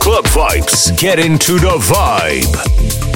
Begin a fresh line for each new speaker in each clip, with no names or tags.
Club vibes. Get into the vibe.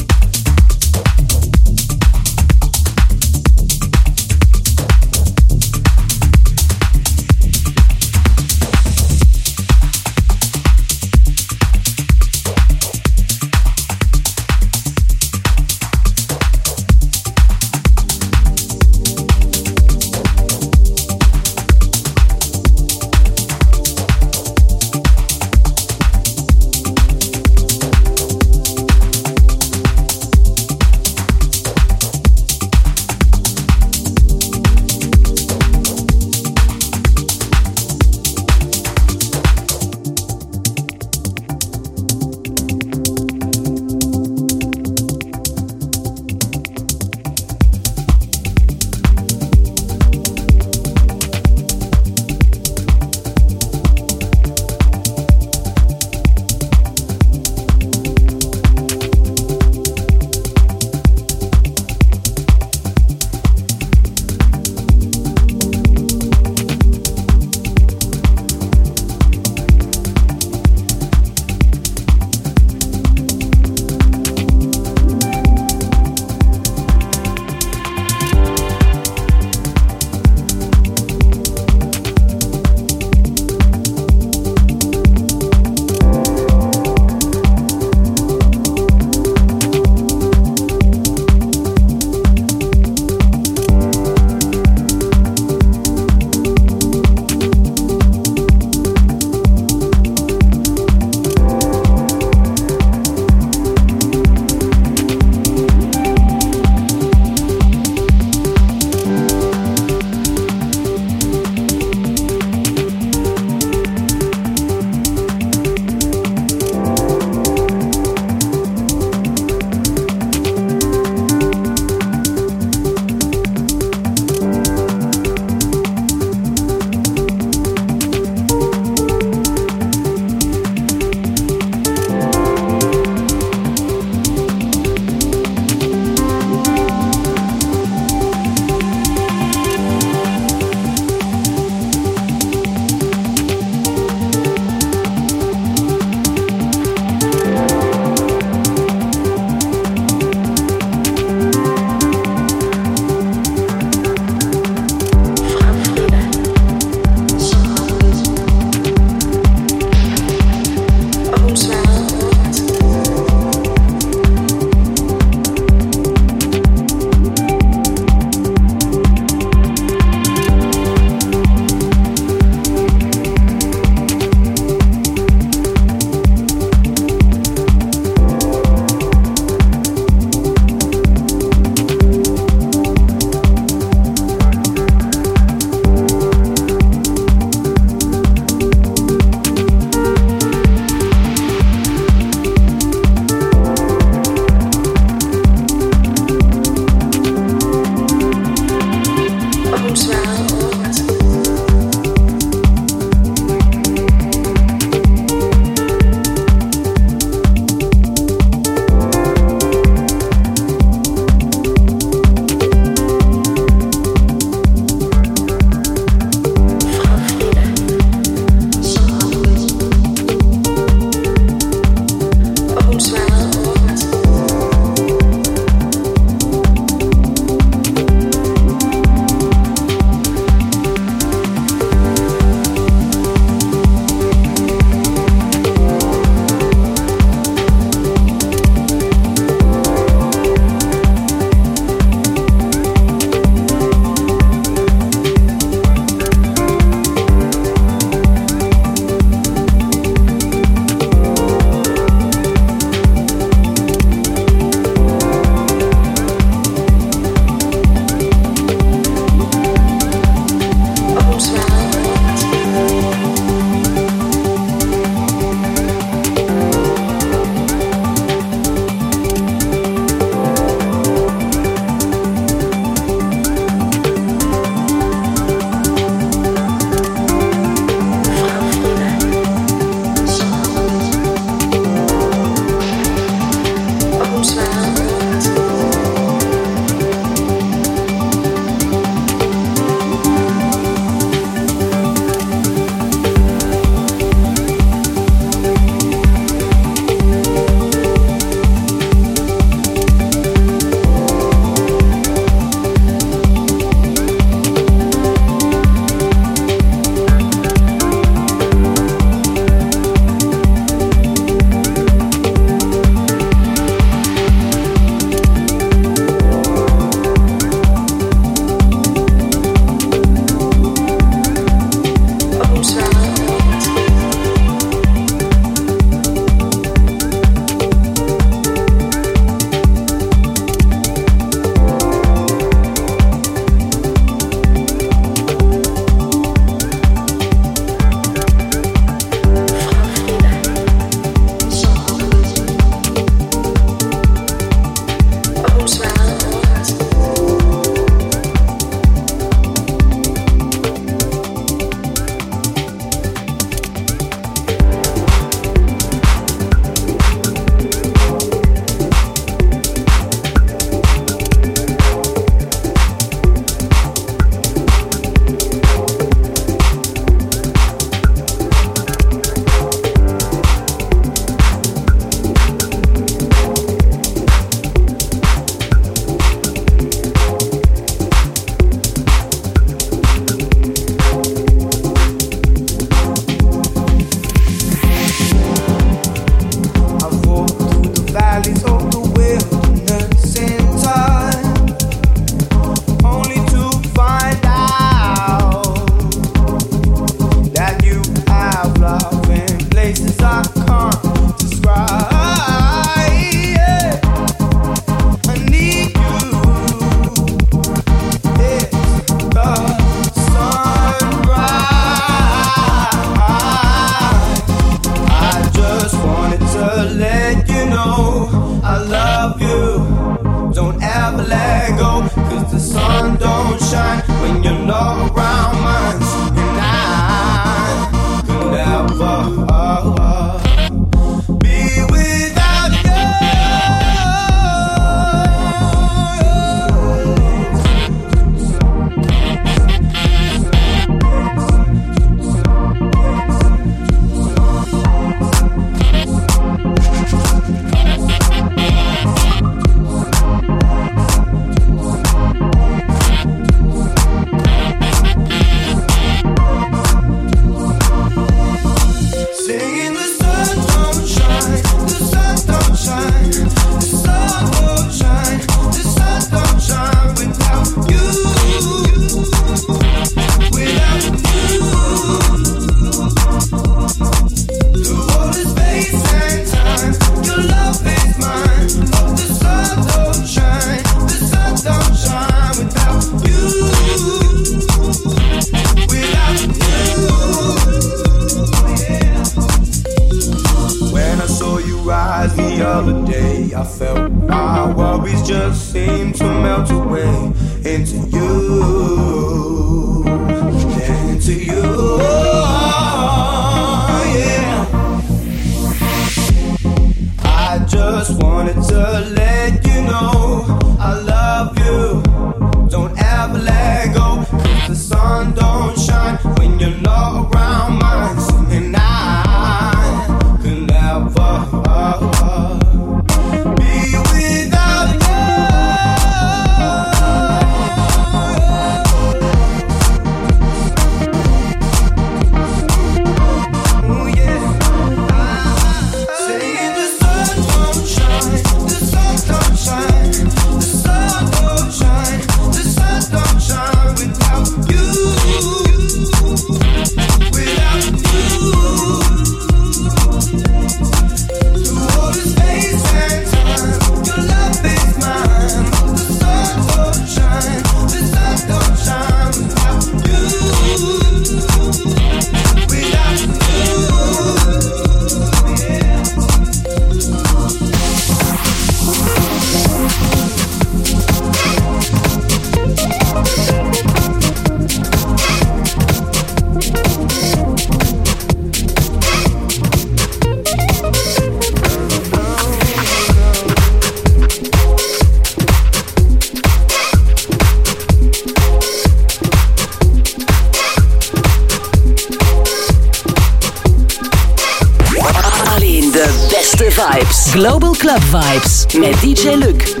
Vibes mit DJ Lück.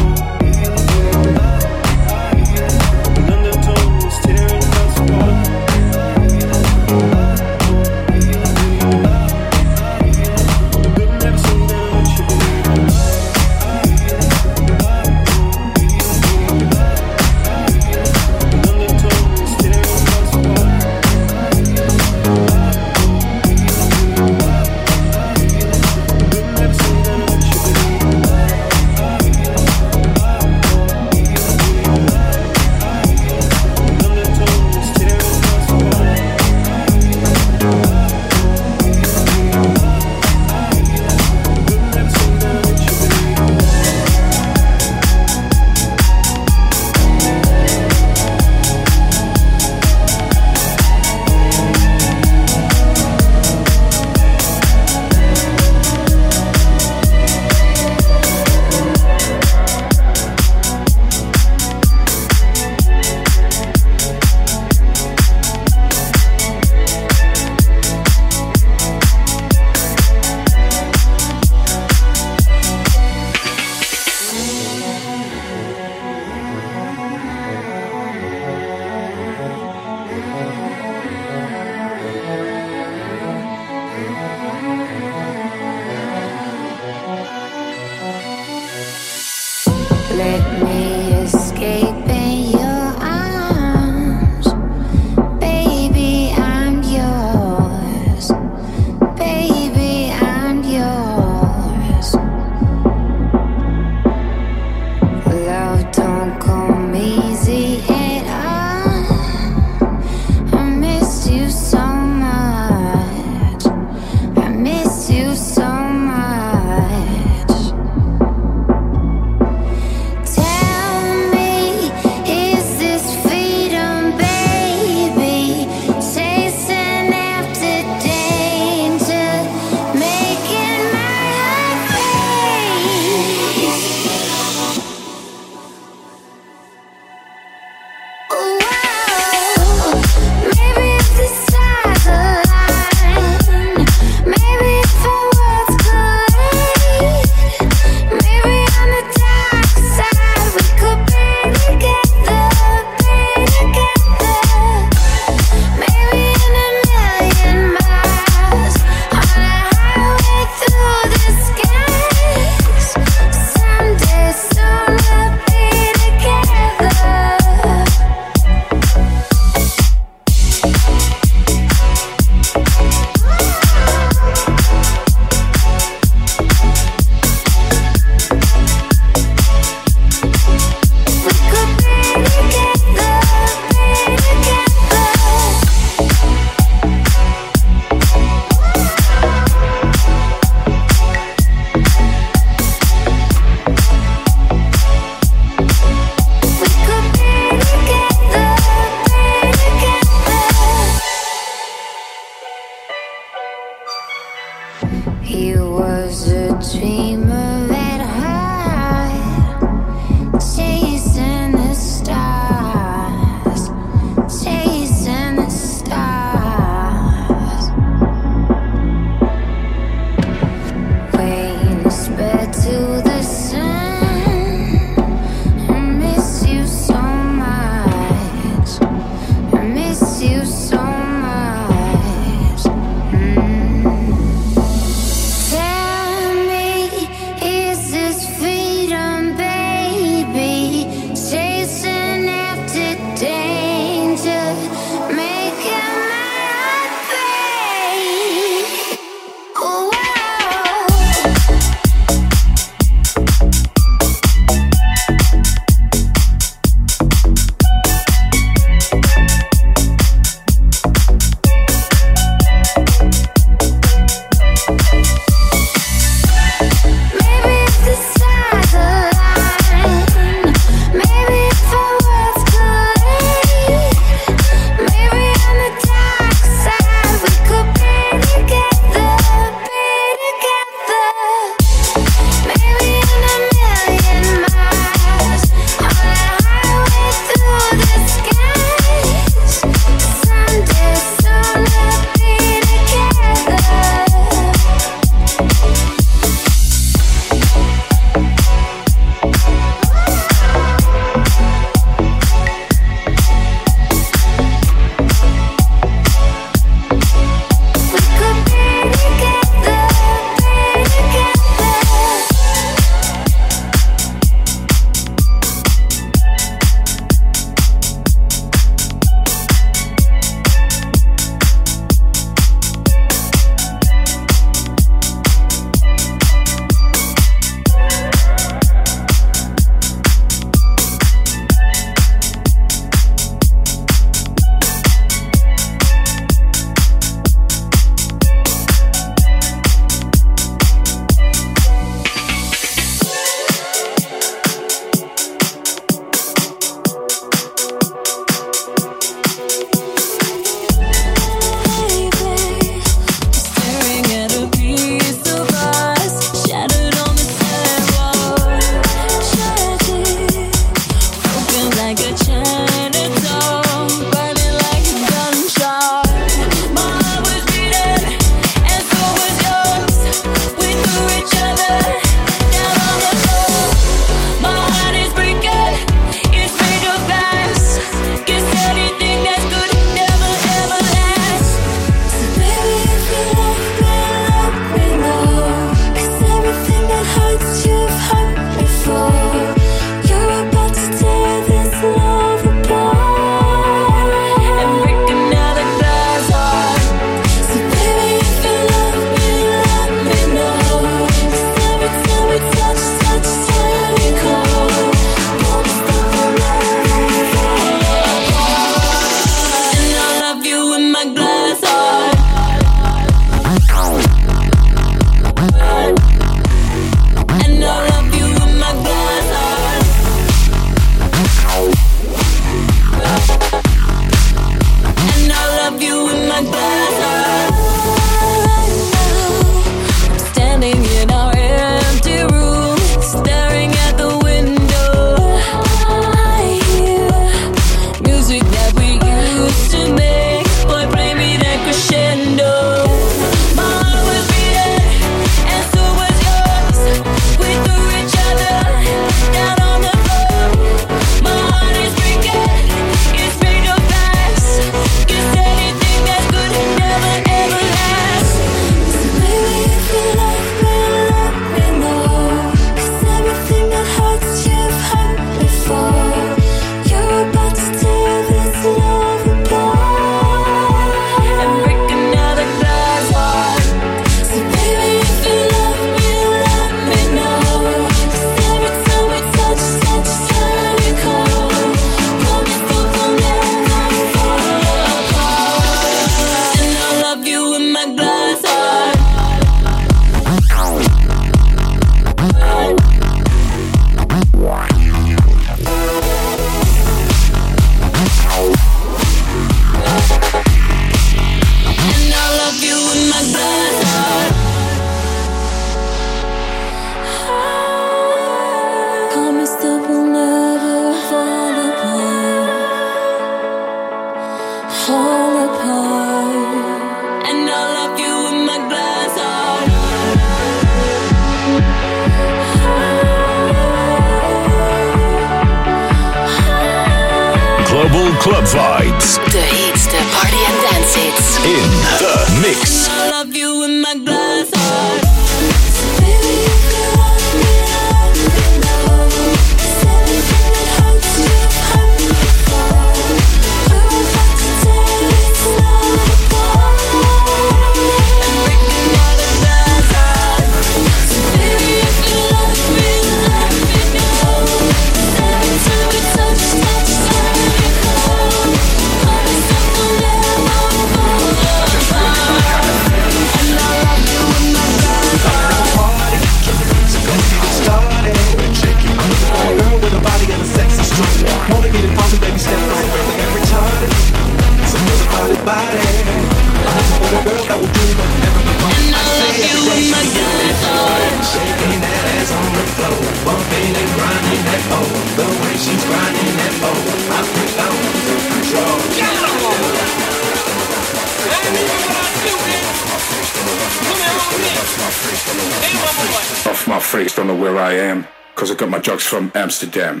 Drugs from Amsterdam.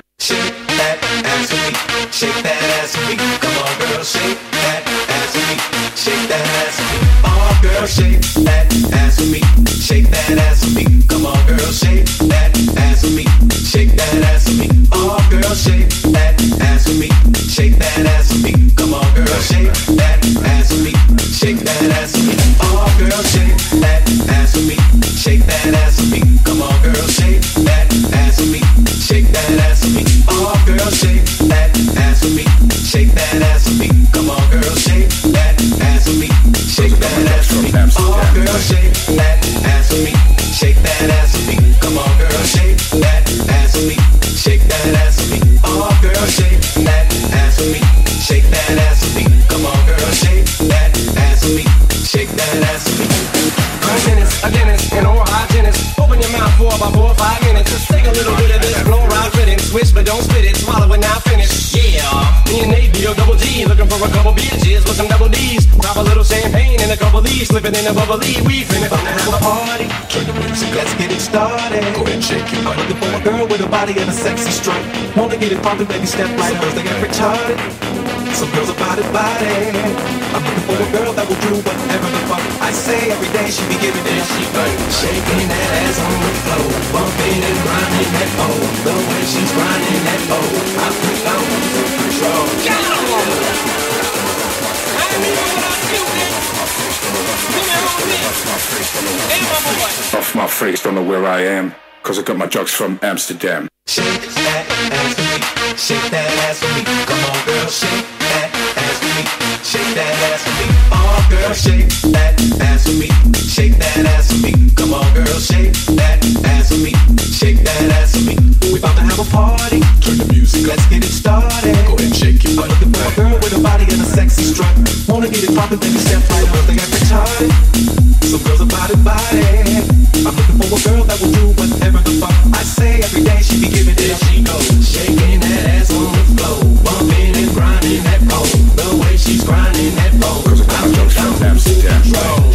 Me and Nate, or double G, looking for a couple bitches with some double D's. Drop a little champagne and a couple D's, slipping in a bubbly. We finna have a
party.
Turn the music, let's
get it started. Go
ahead shake your butt. Looking for
a girl with a body and a sexy strut. Wanna get it poppin', baby, step right up. They get retarded. Some girls about it body. I'm looking for a girl that will do whatever the fuck I say. Every day she be giving it, she but shaking that ass on the floor, bumping and grinding that pole. The way she's grinding that pole, I put on control.
Off my face, don't know where I am. Cause I got my drugs from Amsterdam.
Shake that ass for me. Shake that ass for me. Come on, girl, shake Shake that ass for me. Oh, girl, shake that ass for me. Shake that ass for me. Come on, girl, shake that ass for me. Shake that ass for me. We about to have a party.
Turn the music up.
Let's get it started. Go ahead and
shake it. I'm looking for a
girl with a body and a sexy strut. Wanna get it poppin', baby, step right up. They got time. Some girls are body body. I'm looking for a girl that will do whatever the fuck I say every day. She be giving it. There she go shaking that ass on the floor, bumping and grinding that pole.
Amsterdam.